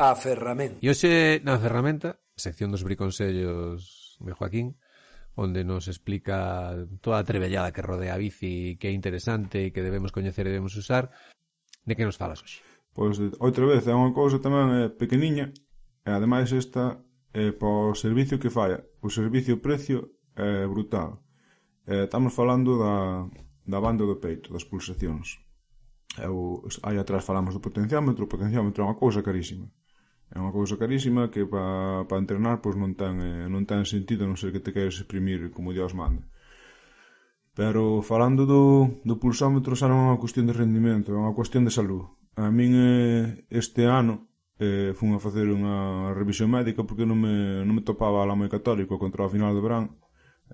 a ferramenta. E hoxe na ferramenta, sección dos briconsellos de Joaquín, onde nos explica toda a trebellada que rodea a bici, que é interesante, que debemos coñecer e debemos usar, de que nos falas hoxe? Pois outra vez é unha cousa tamén é, pequeniña, e ademais esta eh, po servicio que falla, o servicio precio é brutal. Eh, estamos falando da, da banda do peito, das pulsacións. Eu, aí atrás falamos do potenciómetro, o potenciómetro é unha cousa carísima. É unha cousa carísima que para pa entrenar pois non ten, eh, non ten sentido non ser que te queres exprimir como Dios manda. Pero falando do, do pulsómetro xa non é unha cuestión de rendimento, é unha cuestión de salud. A min eh, este ano eh, fun a facer unha revisión médica porque non me, non me topaba lá moi católico contra o final do verán.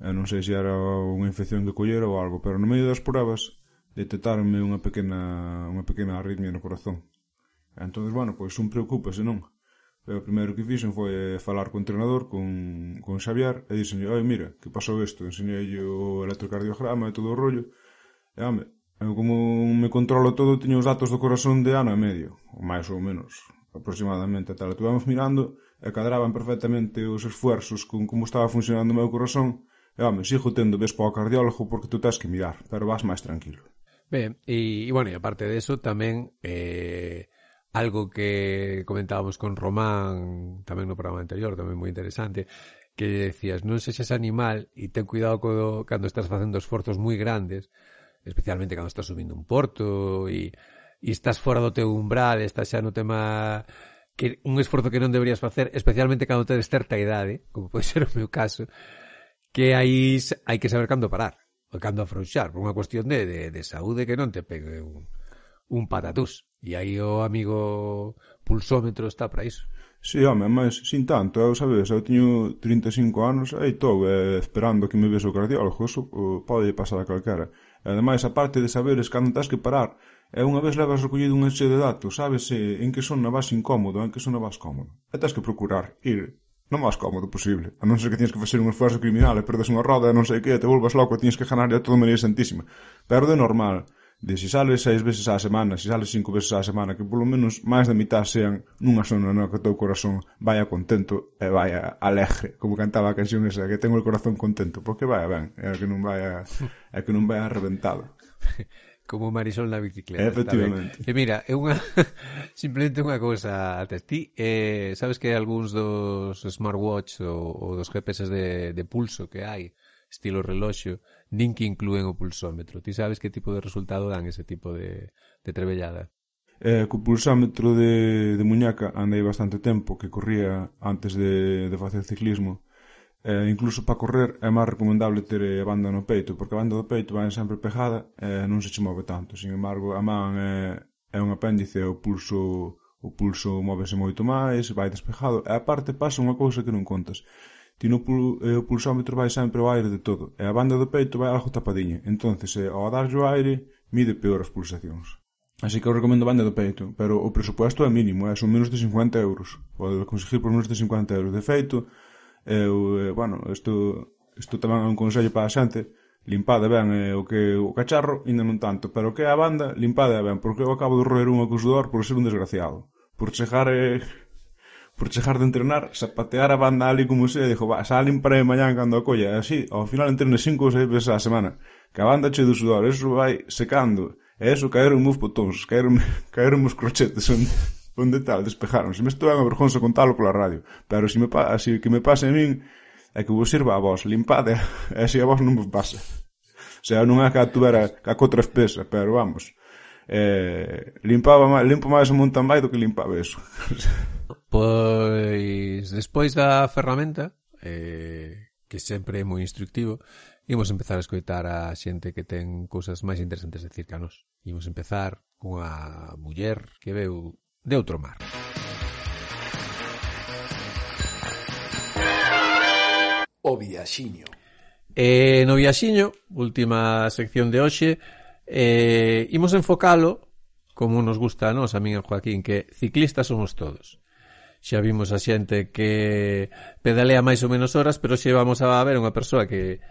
Eh, non sei se era unha infección que collera ou algo, pero no medio das pruebas detectaronme unha pequena, unha pequena arritmia no corazón. Entón, bueno, pois un preocúpase, non? E o primeiro que fixen foi eh, falar co entrenador, con, con Xavier, e dixen, oi, mira, que pasou isto, enseñei o electrocardiograma e todo o rollo, e, home, eu como me controlo todo, teño os datos do corazón de ano e medio, ou máis ou menos, aproximadamente, tal, Estuvamos mirando, e cadraban perfectamente os esfuerzos con como estaba funcionando o meu corazón, e, home, sigo tendo ves para o cardiólogo porque tú tens que mirar, pero vas máis tranquilo. Ben, e, e bueno, e aparte de eso, tamén... Eh algo que comentábamos con Román tamén no programa anterior, tamén moi interesante, que decías, non sexas animal e ten cuidado co, cando estás facendo esforzos moi grandes, especialmente cando estás subindo un porto e, e estás fora do teu umbral, estás xa no tema que un esforzo que non deberías facer, especialmente cando tedes certa idade, como pode ser o meu caso, que aí hai que saber cando parar, ou cando afrouxar, por unha cuestión de, de, de saúde que non te pegue un, un patatús. E aí o amigo pulsómetro está para iso. Si, sí, home, mas sin tanto, eu sabes, eu teño 35 anos e estou eh, esperando que me vese o cardiólogo, eso uh, eh, pode pasar a calquera. E, ademais, a parte de saberes cando tens que parar, e unha vez levas recollido un enche de datos, sabes eh, en que zona vas incómodo, en que zona vas cómodo. E tens que procurar ir non máis cómodo posible. A non ser que tienes que facer un esforzo criminal e perdes unha roda e non sei que, te volvas loco e tienes que ganar a toda María Santísima. Pero de normal, de se sales seis veces á semana, se sales cinco veces á semana, que polo menos máis da mitad sean nunha zona no que o teu corazón vaya contento e vaya alegre, como cantaba a canción esa, que tengo el corazón contento, porque vaya ben, é que non vaya, é que non vaya reventado. Como Marisol na bicicleta. Efectivamente. E mira, é unha simplemente unha cousa a ti, eh, sabes que algúns dos smartwatch ou, ou dos GPS de, de pulso que hai, estilo reloxo, nin que inclúen o pulsómetro. Ti sabes que tipo de resultado dan ese tipo de, de trebellada? Eh, co pulsómetro de, de muñeca andei bastante tempo que corría antes de, de facer ciclismo. Eh, incluso para correr é máis recomendable ter a banda no peito, porque a banda do peito vai sempre pegada e eh, non se che move tanto. Sin embargo, a man é, é un apéndice, o pulso o pulso móvese moito máis, vai despejado, e aparte pasa unha cousa que non contas, ti no pul, eh, o pulsómetro vai sempre ao aire de todo, e a banda do peito vai algo tapadiña, entonces eh, ao darlle o aire mide peor as pulsacións. Así que eu recomendo banda do peito, pero o presupuesto é mínimo, é, son menos de 50 euros. Pode conseguir por menos de 50 euros. De feito, eu, eh, bueno, isto, isto tamén é un consello para a xente, limpade ben eh, o que o cacharro, ainda non tanto, pero que a banda, limpade ben, porque eu acabo de roer unha co sudor por ser un desgraciado. Por chegar eh, por chegar de entrenar, zapatear a banda ali como se, dixo, va, salen para mañán cando a colla, así, ao final entrene cinco ou seis veces a semana, que a banda che do sudor, eso vai secando, e eso caeron meus botóns, caeron, caeron meus crochetes, onde, onde tal, despejaronse, me estou en vergonza contalo pola radio, pero se me, así que me pase a min, é que vos sirva a vos, limpade, e se a vos non vos pasa. O sea, non é que a tuvera que a cotra espesa, pero vamos, eh, limpaba limpo máis o mountain bike do que limpaba eso. pois despois da ferramenta eh, que sempre é moi instructivo imos empezar a escoitar a xente que ten cousas máis interesantes de circa nos. Imos empezar cunha muller que veu de outro mar. O viaxiño. Eh, no viaxiño, última sección de hoxe, Eh, imos enfocalo, como nos gusta a nos, a min e Joaquín, que ciclistas somos todos. Xa vimos a xente que pedalea máis ou menos horas, pero xe vamos a ver unha persoa que,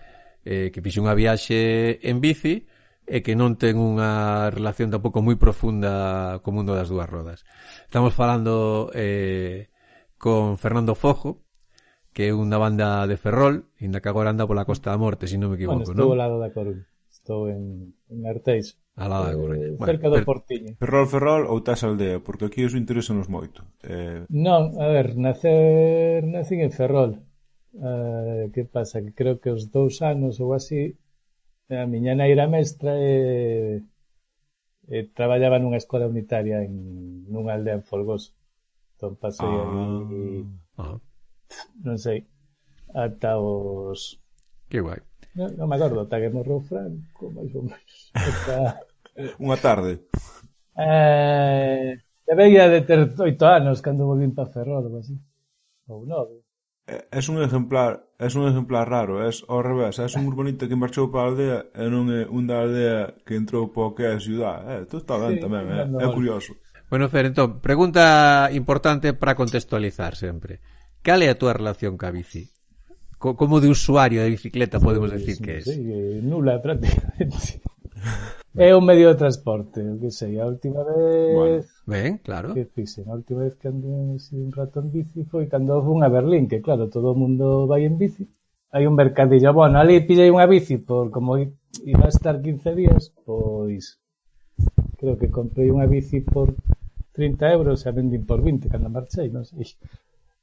eh, que fixe unha viaxe en bici e que non ten unha relación tampouco moi profunda co mundo das dúas rodas. Estamos falando eh, con Fernando Fojo, que é unha banda de Ferrol, inda que agora anda pola Costa da Morte, se si non me equivoco, bueno, non? lado da Coruña. Estou en, en Arteixo. Alá eh, da Coruña. Cerca bueno, do Portiño. Ferrol, Ferrol ou Tás Aldea, porque aquí os interesanos moito. Eh... Non, a ver, nacer, nacín en Ferrol. Uh, que pasa? Que creo que os dous anos ou así, eh, a miña nai era mestra e, e traballaba nunha escola unitaria en nunha aldea en Folgoso. Entón pasei ah, ali, ah. non sei, ata os... Que guai. Non, non me acordo, ata que morreu Franco, máis ou menos. Ata... Unha tarde. Eh, debería de ter oito anos cando volvín para Ferrol, ou así. Ou nove. Eh, es un exemplar, es un exemplar raro, es ao revés, es un urbanista que marchou para a aldea e non é un da aldea que entrou para o que é a ciudad. Eh, tú está ben sí, tamén, eh? é curioso. Bueno, Fer, entón, pregunta importante para contextualizar sempre. Cal é a túa relación ca bici? co, como de usuario de bicicleta podemos decir sí, que é? Sí, nula prácticamente. É un medio de transporte, o que sei, a última vez... Bueno, ben, claro. Que fixen, a última vez que andei un rato en bici foi cando fun a Berlín, que claro, todo o mundo vai en bici. Hai un mercadillo, bueno, ali pillei unha bici por como iba a estar 15 días, pois creo que comprei unha bici por 30 euros e a vendín por 20 cando marchei, non sei.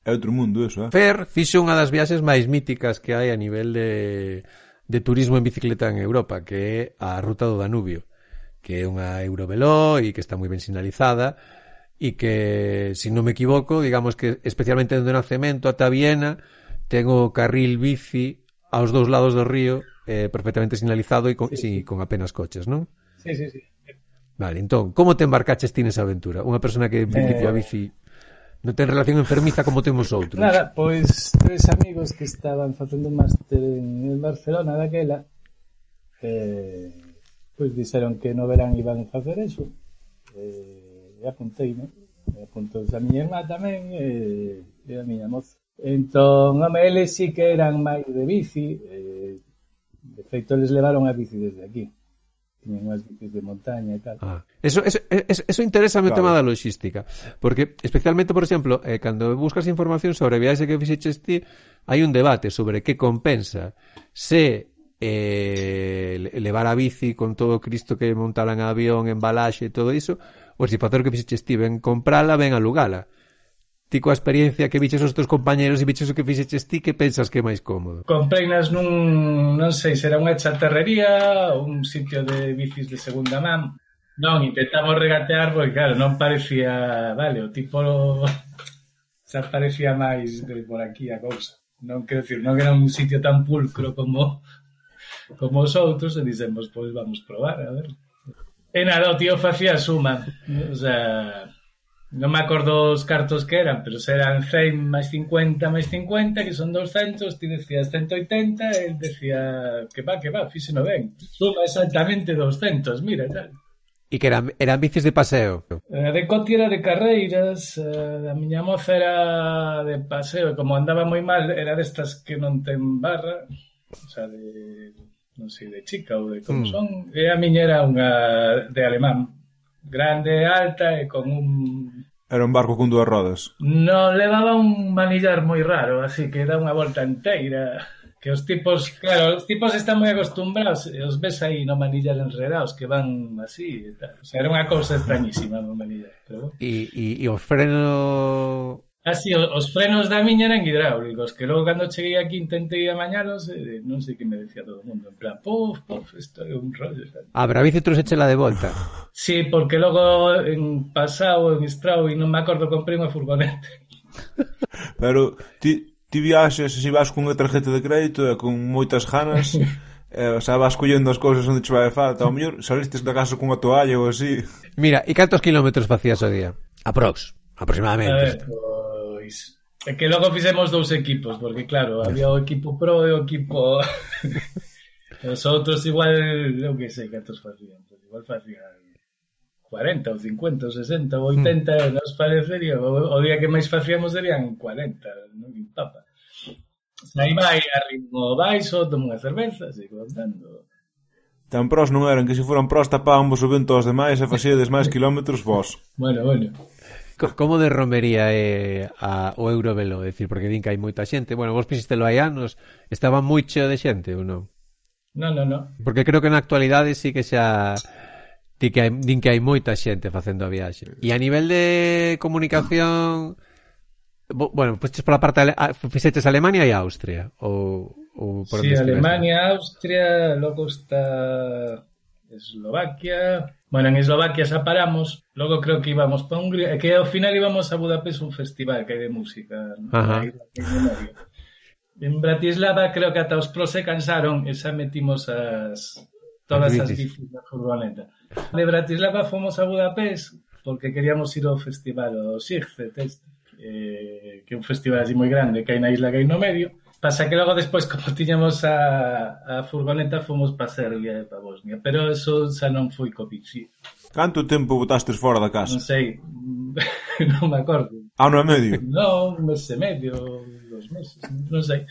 É outro mundo eso, eh? Fer fixo unha das viaxes máis míticas que hai a nivel de, de turismo en bicicleta en Europa, que é a Ruta do Danubio, que é unha Eurovelo e que está moi ben sinalizada e que, se si non me equivoco, digamos que especialmente dende Nacemento ata Viena, ten o carril bici aos dous lados do río eh, perfectamente sinalizado e con, sí, sí. con apenas coches, non? Sí, sí, sí. Vale, entón, como te embarcaches ti nesa aventura? Unha persona que en principio eh... a bici Non ten relación enfermiza como temos outros. Nada, pois tres amigos que estaban facendo un máster en, en Barcelona daquela eh, pois dixeron que no verán iban a facer eso eh, e apuntei, non? apuntouse a miña irmá tamén e, e a miña moza. Entón, home, eles sí que eran máis de bici, eh, de feito, eles levaron a bici desde aquí tiñen unhas bicis de montaña e tal. Ah. Eso, eso, eso, eso interesa claro. o tema da logística, porque especialmente, por exemplo, eh, cando buscas información sobre a viaxe que fixeches ti, hai un debate sobre que compensa se eh, levar a bici con todo Cristo que montaran avión, embalaxe e todo iso, ou se facer o que fixeches ti, ben comprala, ben alugala ti coa experiencia que viches os teus compañeros e viches o que fixeches ti, que pensas que é máis cómodo? Compreinas nun, non sei, será unha chatarrería, un sitio de bicis de segunda man. Non, intentamos regatear, porque claro, non parecía, vale, o tipo xa parecía máis de por aquí a cousa. Non quero dicir, non era un sitio tan pulcro como como os outros e dicemos, pois vamos probar, a ver. E nada, o tío facía suma, o sea, Non me acordo os cartos que eran, pero serán 100 máis 50 máis 50, que son 200, ti decías 180, el decía que va, que va, fíxeno ben. Suma exactamente 200, mira, tal. E que eran, eran bicis de paseo? Eh, de coti era de carreiras, eh, a miña moza era de paseo, e como andaba moi mal, era destas que non ten barra, o sea, de, non sei, de chica ou de como mm. son. E a miña era unha de alemán, grande e alta e con un Era un barco con dúas rodas. Non levaba un manillar moi raro, así que dá unha volta inteira. Que os tipos, claro, os tipos están moi acostumbrados, os ves aí no manillar enredados, que van así e tal. O sea, era unha cousa extrañísima no manillar. Pero... E, e, e o freno Así, os frenos da miña eran hidráulicos, que logo cando cheguei aquí intentei amañalos, eh, non sei que me decía todo o mundo, en plan, puf, puf, isto é un rollo. Sabe? A bici trusechela de volta. Sí, porque logo en pasado, en estrao, e non me acordo, comprei unha furgoneta. Pero ti, ti viaxes se vas cunha tarjeta de crédito e con moitas ganas eh, o sea, vas collendo as cousas onde che vai falta ao mellor salistes da casa cunha toalla ou así Mira, e cantos kilómetros facías o día? Aprox, aproximadamente A ver, pois é que logo fixemos dous equipos, porque claro, había o equipo pro e o equipo os outros igual, eu que sei cantos facían, pues igual facían 40 ou 50 ou 60 ou 80, mm. nos parecería, o, o día que máis facíamos serían 40, non papa. Aí vai a ritmo baixo, tomo unha cerveza, sigo andando. Tan pros non eran que se foran pros tapábamos o vento aos demais e facíades máis quilómetros vos. bueno, bueno. Como de romería é eh, a, o Eurovelo? Decir, porque din que hai moita xente. Bueno, vos pisistelo hai anos. Estaba moi cheo de xente ou non? Non, non, non. Porque creo que na actualidade sí que xa di que hai, din que hai moita xente facendo a viaxe. E a nivel de comunicación... Bueno, pues pola parte de, fixeches Alemania e Austria ou, ou por sí, Alemania, Austria, logo está Eslovaquia, Bueno, en Eslovaquia xa paramos, logo creo que íbamos para Hungría, que ao final íbamos a Budapest un festival que hai de música. Ajá. En Bratislava creo que ata os pros se cansaron e xa metimos as todas as bicis da furgoneta. De Bratislava fomos a Budapest porque queríamos ir ao festival, o Sigfet, este, eh, que é un festival así moi grande que hai na isla que hai no medio, Pasa que logo despois, como tiñamos a, a furgoneta, fomos para Serbia e para Bosnia. Pero eso xa non foi co bici. Canto tempo botastes fora da casa? Non sei, non me acordo. Ano e medio? Non, un mes e medio, dos meses, non sei.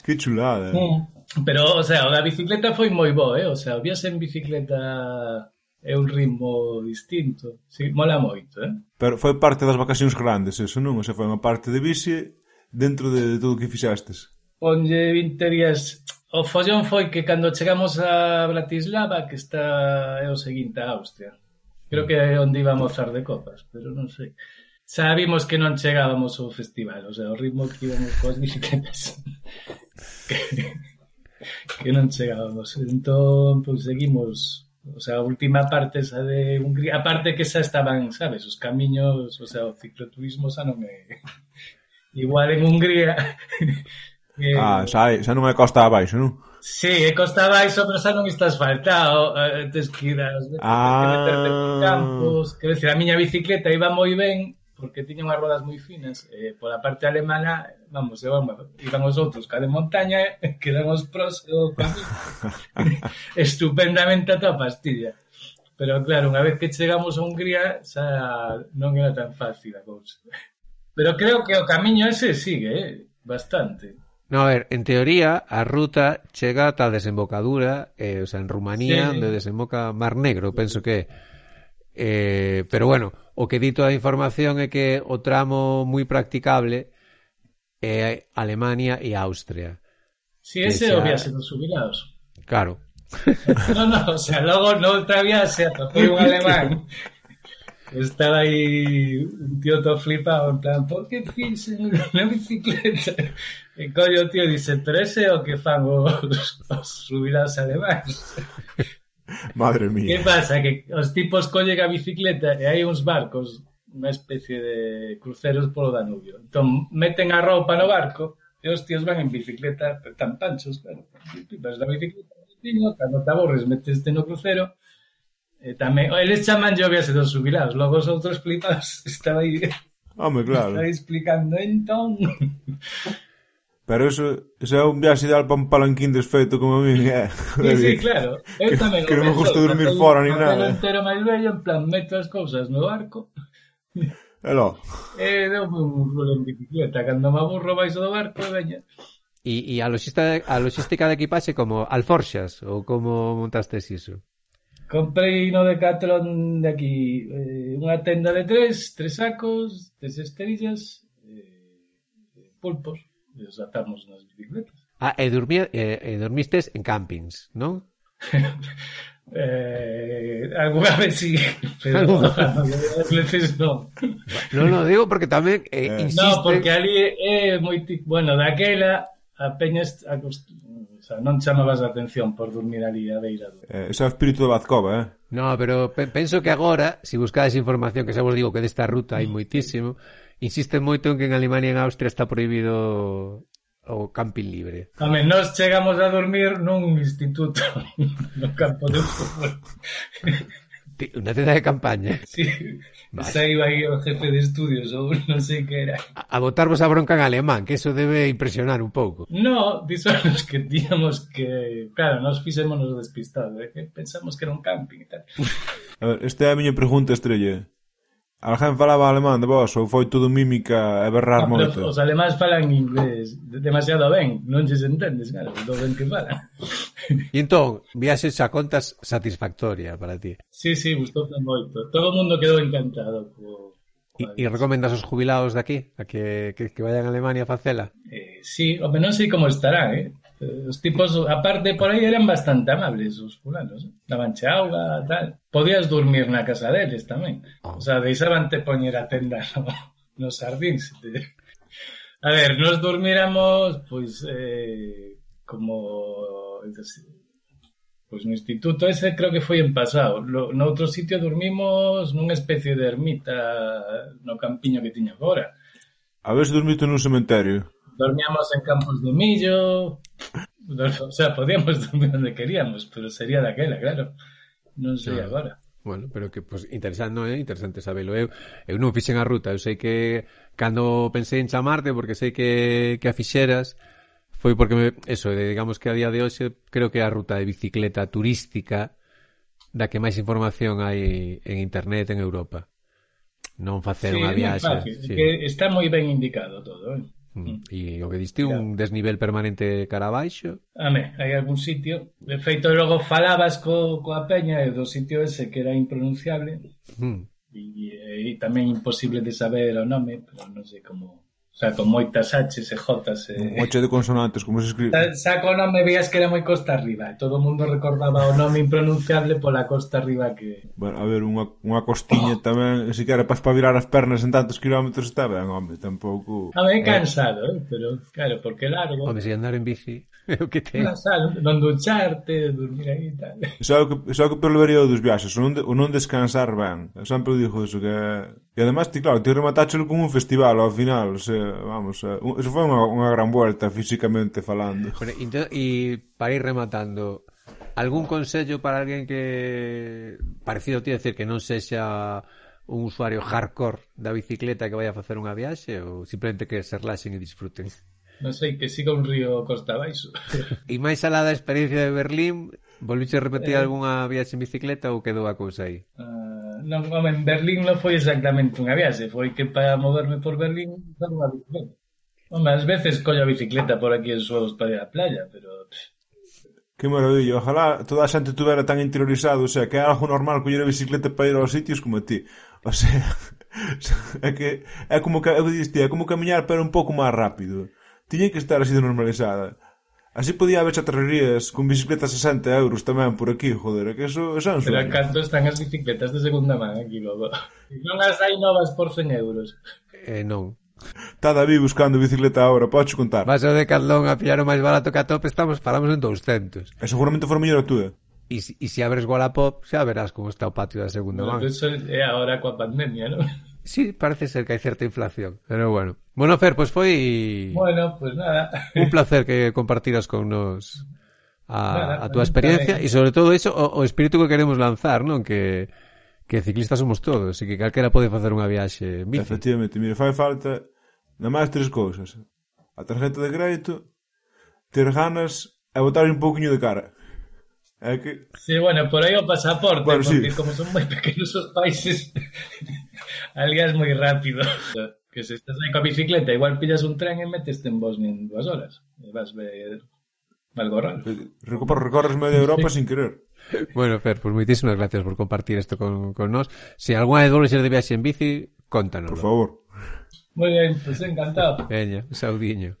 Que chulada. Mm. Pero, o sea, a bicicleta foi moi boa, eh? O sea, o viaxe en bicicleta é un ritmo distinto. Sí, mola moito, eh? Pero foi parte das vacacións grandes, eso non? O sea, foi unha parte de bici dentro de, de todo o que fixastes? Ponlle 20 días. O follón foi que cando chegamos a Bratislava, que está é o seguinte a Austria. Creo que é onde íbamos ar de copas, pero non sei. Sabimos vimos que non chegábamos ao festival, o sea, o ritmo que íbamos coas bicicletas. que, que non chegábamos. Entón, pois, seguimos o sea, a última parte esa de Hungría, aparte parte que xa estaban, sabes, os camiños, o sea, o cicloturismo xa non é Igual en Hungría. eh, ah, xa, xa non é costa abaixo, non? Sí, é costa abaixo, pero xa non está asfaltado. Eh, Tens que ir a... ah... campos. Quero dicir, a miña bicicleta iba moi ben, porque tiña unhas rodas moi finas. Eh, pola parte alemana, vamos, iban os outros ca de montaña, que quedan os pros e o. Estupendamente a a pastilla. Pero claro, unha vez que chegamos a Hungría, xa non era tan fácil a cousa. Pero creo que o camiño ese sigue, eh? bastante. No, a ver, en teoría a ruta chega ata a desembocadura, eh, o sea, en Rumanía, sí. onde desemboca Mar Negro, penso que eh, pero bueno, o que dito a información é que o tramo moi practicable é Alemania e Austria. Si, sí, ese xa... o viaxe dos jubilados. Claro. No, no, o sea, logo noutra viaxe atopei un alemán Estaba aí un tío todo flipado, en plan, por que fixen na bicicleta? E coño o tío dice, pero ese é o que fan os, os subirás alemães. Madre mía. Que pasa? Que os tipos collen a bicicleta e hai uns barcos, unha especie de cruceros polo Danubio. Entón, meten a roupa no barco e os tíos van en bicicleta, tan panchos, claro. Vas da bicicleta, cando te aborres, meteste no crucero Eh, tamén, eles chaman llovias e dos xubilados, logo os outros flipas estaba aí Home, claro. Estaba explicando entón. Pero eso, eso é un viaxe ideal para un palanquín desfeito como a mí, é. Sí, eh. sí, claro. Eu tamén que, que non me gusta dormir papel, fora ni nada. Papel entero máis bello, en plan, meto as cousas no barco. Hello. E eh, dou un rolo en bicicleta. Cando me aburro baixo do barco, veña. E, e a, logística, a logística de equipaxe como alforxas ou como montaste iso? Comprei no Decathlon de aquí eh, unha tenda de tres, tres sacos, tres esterillas, eh, pulpos, e os atamos nas bicicletas. Ah, e, dormía, e, e dormistes en campings, non? Eh, alguna vez sí, pero as veces non. Non, no, digo porque tamén eh, eh. insiste... No, porque ali é eh, moi... Bueno, daquela a peña acost... O sea, non chamabas a atención por dormir ali a beira do... Eh, ese é o espírito de Bazcova, eh? No, pero pe penso que agora, se si buscades información, que xa vos digo que desta ruta hai mm. moitísimo, insiste moito en que en Alemania e en Austria está prohibido o camping libre. Home, nós chegamos a dormir nun instituto no campo de fútbol. Unha tenda de campaña. Sí. Vale. Saiu aí o jefe de estudios ou non sei que era. A, a botarvos a bronca en alemán, que eso debe impresionar un pouco. No, dixonos que tíamos que... Claro, nos fixémonos despistados, eh? pensamos que era un camping e tal. A ver, esta é a miña pregunta estrella. Alguén falaba alemán de vos ou foi todo mímica e berrar ah, no, moito? Os alemáns falan inglés demasiado ben, non se entendes, claro, do ben que falan. E entón, viaxes a contas satisfactoria para ti? Sí, sí, gustoume moito. Todo o mundo quedou encantado co... E recomendas os jubilados de aquí, a que, que, que vayan a Alemania a facela? Eh, sí, o menos sei como estará, eh? Eh, os tipos, aparte, por aí eran bastante amables os fulanos. Eh? Dabanche auga, tal. Podías dormir na casa deles tamén. Ah. O sea, deixabante poñer a tenda no, nos sardíns. A ver, nos dormiramos, pois, eh, como... Pois no instituto ese creo que foi en pasado. Lo, no outro sitio dormimos nunha especie de ermita no campiño que tiña fora. Habéis dormido nun cementerio? dormíamos en campos de millo, o sea, podíamos dormir onde queríamos, pero sería daquela, claro. Non sei claro. agora. Bueno, pero que pues, interesante, non é? Eh? Interesante sabelo. Eu, eu non fixen a ruta, eu sei que cando pensei en chamarte porque sei que, que a fixeras foi porque me, eso, eh, digamos que a día de hoxe creo que a ruta de bicicleta turística da que máis información hai en internet en Europa. Non facer sí, unha viaxe. Sí. Que está moi ben indicado todo, eh? Mm. mm. E o que diste un desnivel permanente cara abaixo. Ame, hai algún sitio. De feito, logo falabas co, coa peña e do sitio ese que era impronunciable. Mm. E, e, e tamén imposible de saber o nome, pero non sei como O sea, con moitas H's e J's. E... Un H de consonantes, como se escribe. Saco o nome, veías que era moi costa arriba. Todo o mundo recordaba o nome impronunciable pola costa arriba que... Bueno, a ver, unha, unha costiña oh. tamén, se que era para espabilar as pernas en tantos kilómetros, está ben, home, tampouco... A ver, cansado, eh? pero claro, porque largo... Home, se andar en bici, o que te... Na sal, non ducharte, dormir aí e tal. Só que, só que perlevaría dos viaxes, o non, o non descansar ben. Eu sempre digo iso, que... E además, ti, claro, ti rematáchelo con un festival ao final, o sea, vamos, eh, foi unha, unha gran vuelta físicamente falando. Bueno, e para ir rematando, algún consello para alguén que parecido ti, decir, que non sexa un usuario hardcore da bicicleta que vaya a facer unha viaxe ou simplemente que se relaxen e disfruten? Non sei, que siga un río costa baixo. e máis alá da experiencia de Berlín, volviche a repetir eh... algunha viaxe en bicicleta ou quedou a cousa aí? Uh non, home, en Berlín non foi exactamente unha viaxe, foi que para moverme por Berlín usaba unha bicicleta. Home, ás veces collo a bicicleta por aquí en Suevos para ir á playa, pero... Que maravilla, ojalá toda a xente tuvera tan interiorizado, o sea, que é algo normal coller a bicicleta para ir aos sitios como ti. O sea, é que é como que, é como camiñar pero un pouco máis rápido. Tiña que estar así de normalizada. Así podía haber chatarrerías con bicicletas 60 euros tamén por aquí, joder, que eso, eso é un Pero a canto están as bicicletas de segunda man aquí, logo. Non as hai novas por 100 euros. Eh, non. Está David buscando bicicleta agora, podes contar. Vas ao Decathlon a pillar o máis barato que a tope, estamos paramos en 200. E seguramente for mellor a túa. E se si, abres Wallapop, xa verás como está o patio da segunda man. Pero eso é agora coa pandemia, non? Sí, parece ser que hay cierta inflación, pero bueno. Bueno, Fer, pues foi... Bueno, pues nada. Un placer que compartiras con nos a, nada, a tu experiencia y sobre todo eso, o, o espírito que queremos lanzar, non? Que, que ciclistas somos todos e que calquera pode facer unha viaxe en bici. Efectivamente, mire, fai falta na máis tres cousas. A tarjeta de crédito, ter ganas e botar un pouquinho de cara. É que... Sí, bueno, por aí o pasaporte, bueno, porque sí. como son moi pequenos os países Alga moi rápido. Que se estás aí coa bicicleta, igual pillas un tren e meteste en Bosnia en dúas horas. E vas a ver algo raro. Recorres media Europa sin querer. Bueno, Fer, pues moitísimas gracias por compartir isto con, con nós. Si alguna vez volves a ir de viaxe en bici, contanos. Por favor. Moi ben, pues encantado. Veña, saudiño.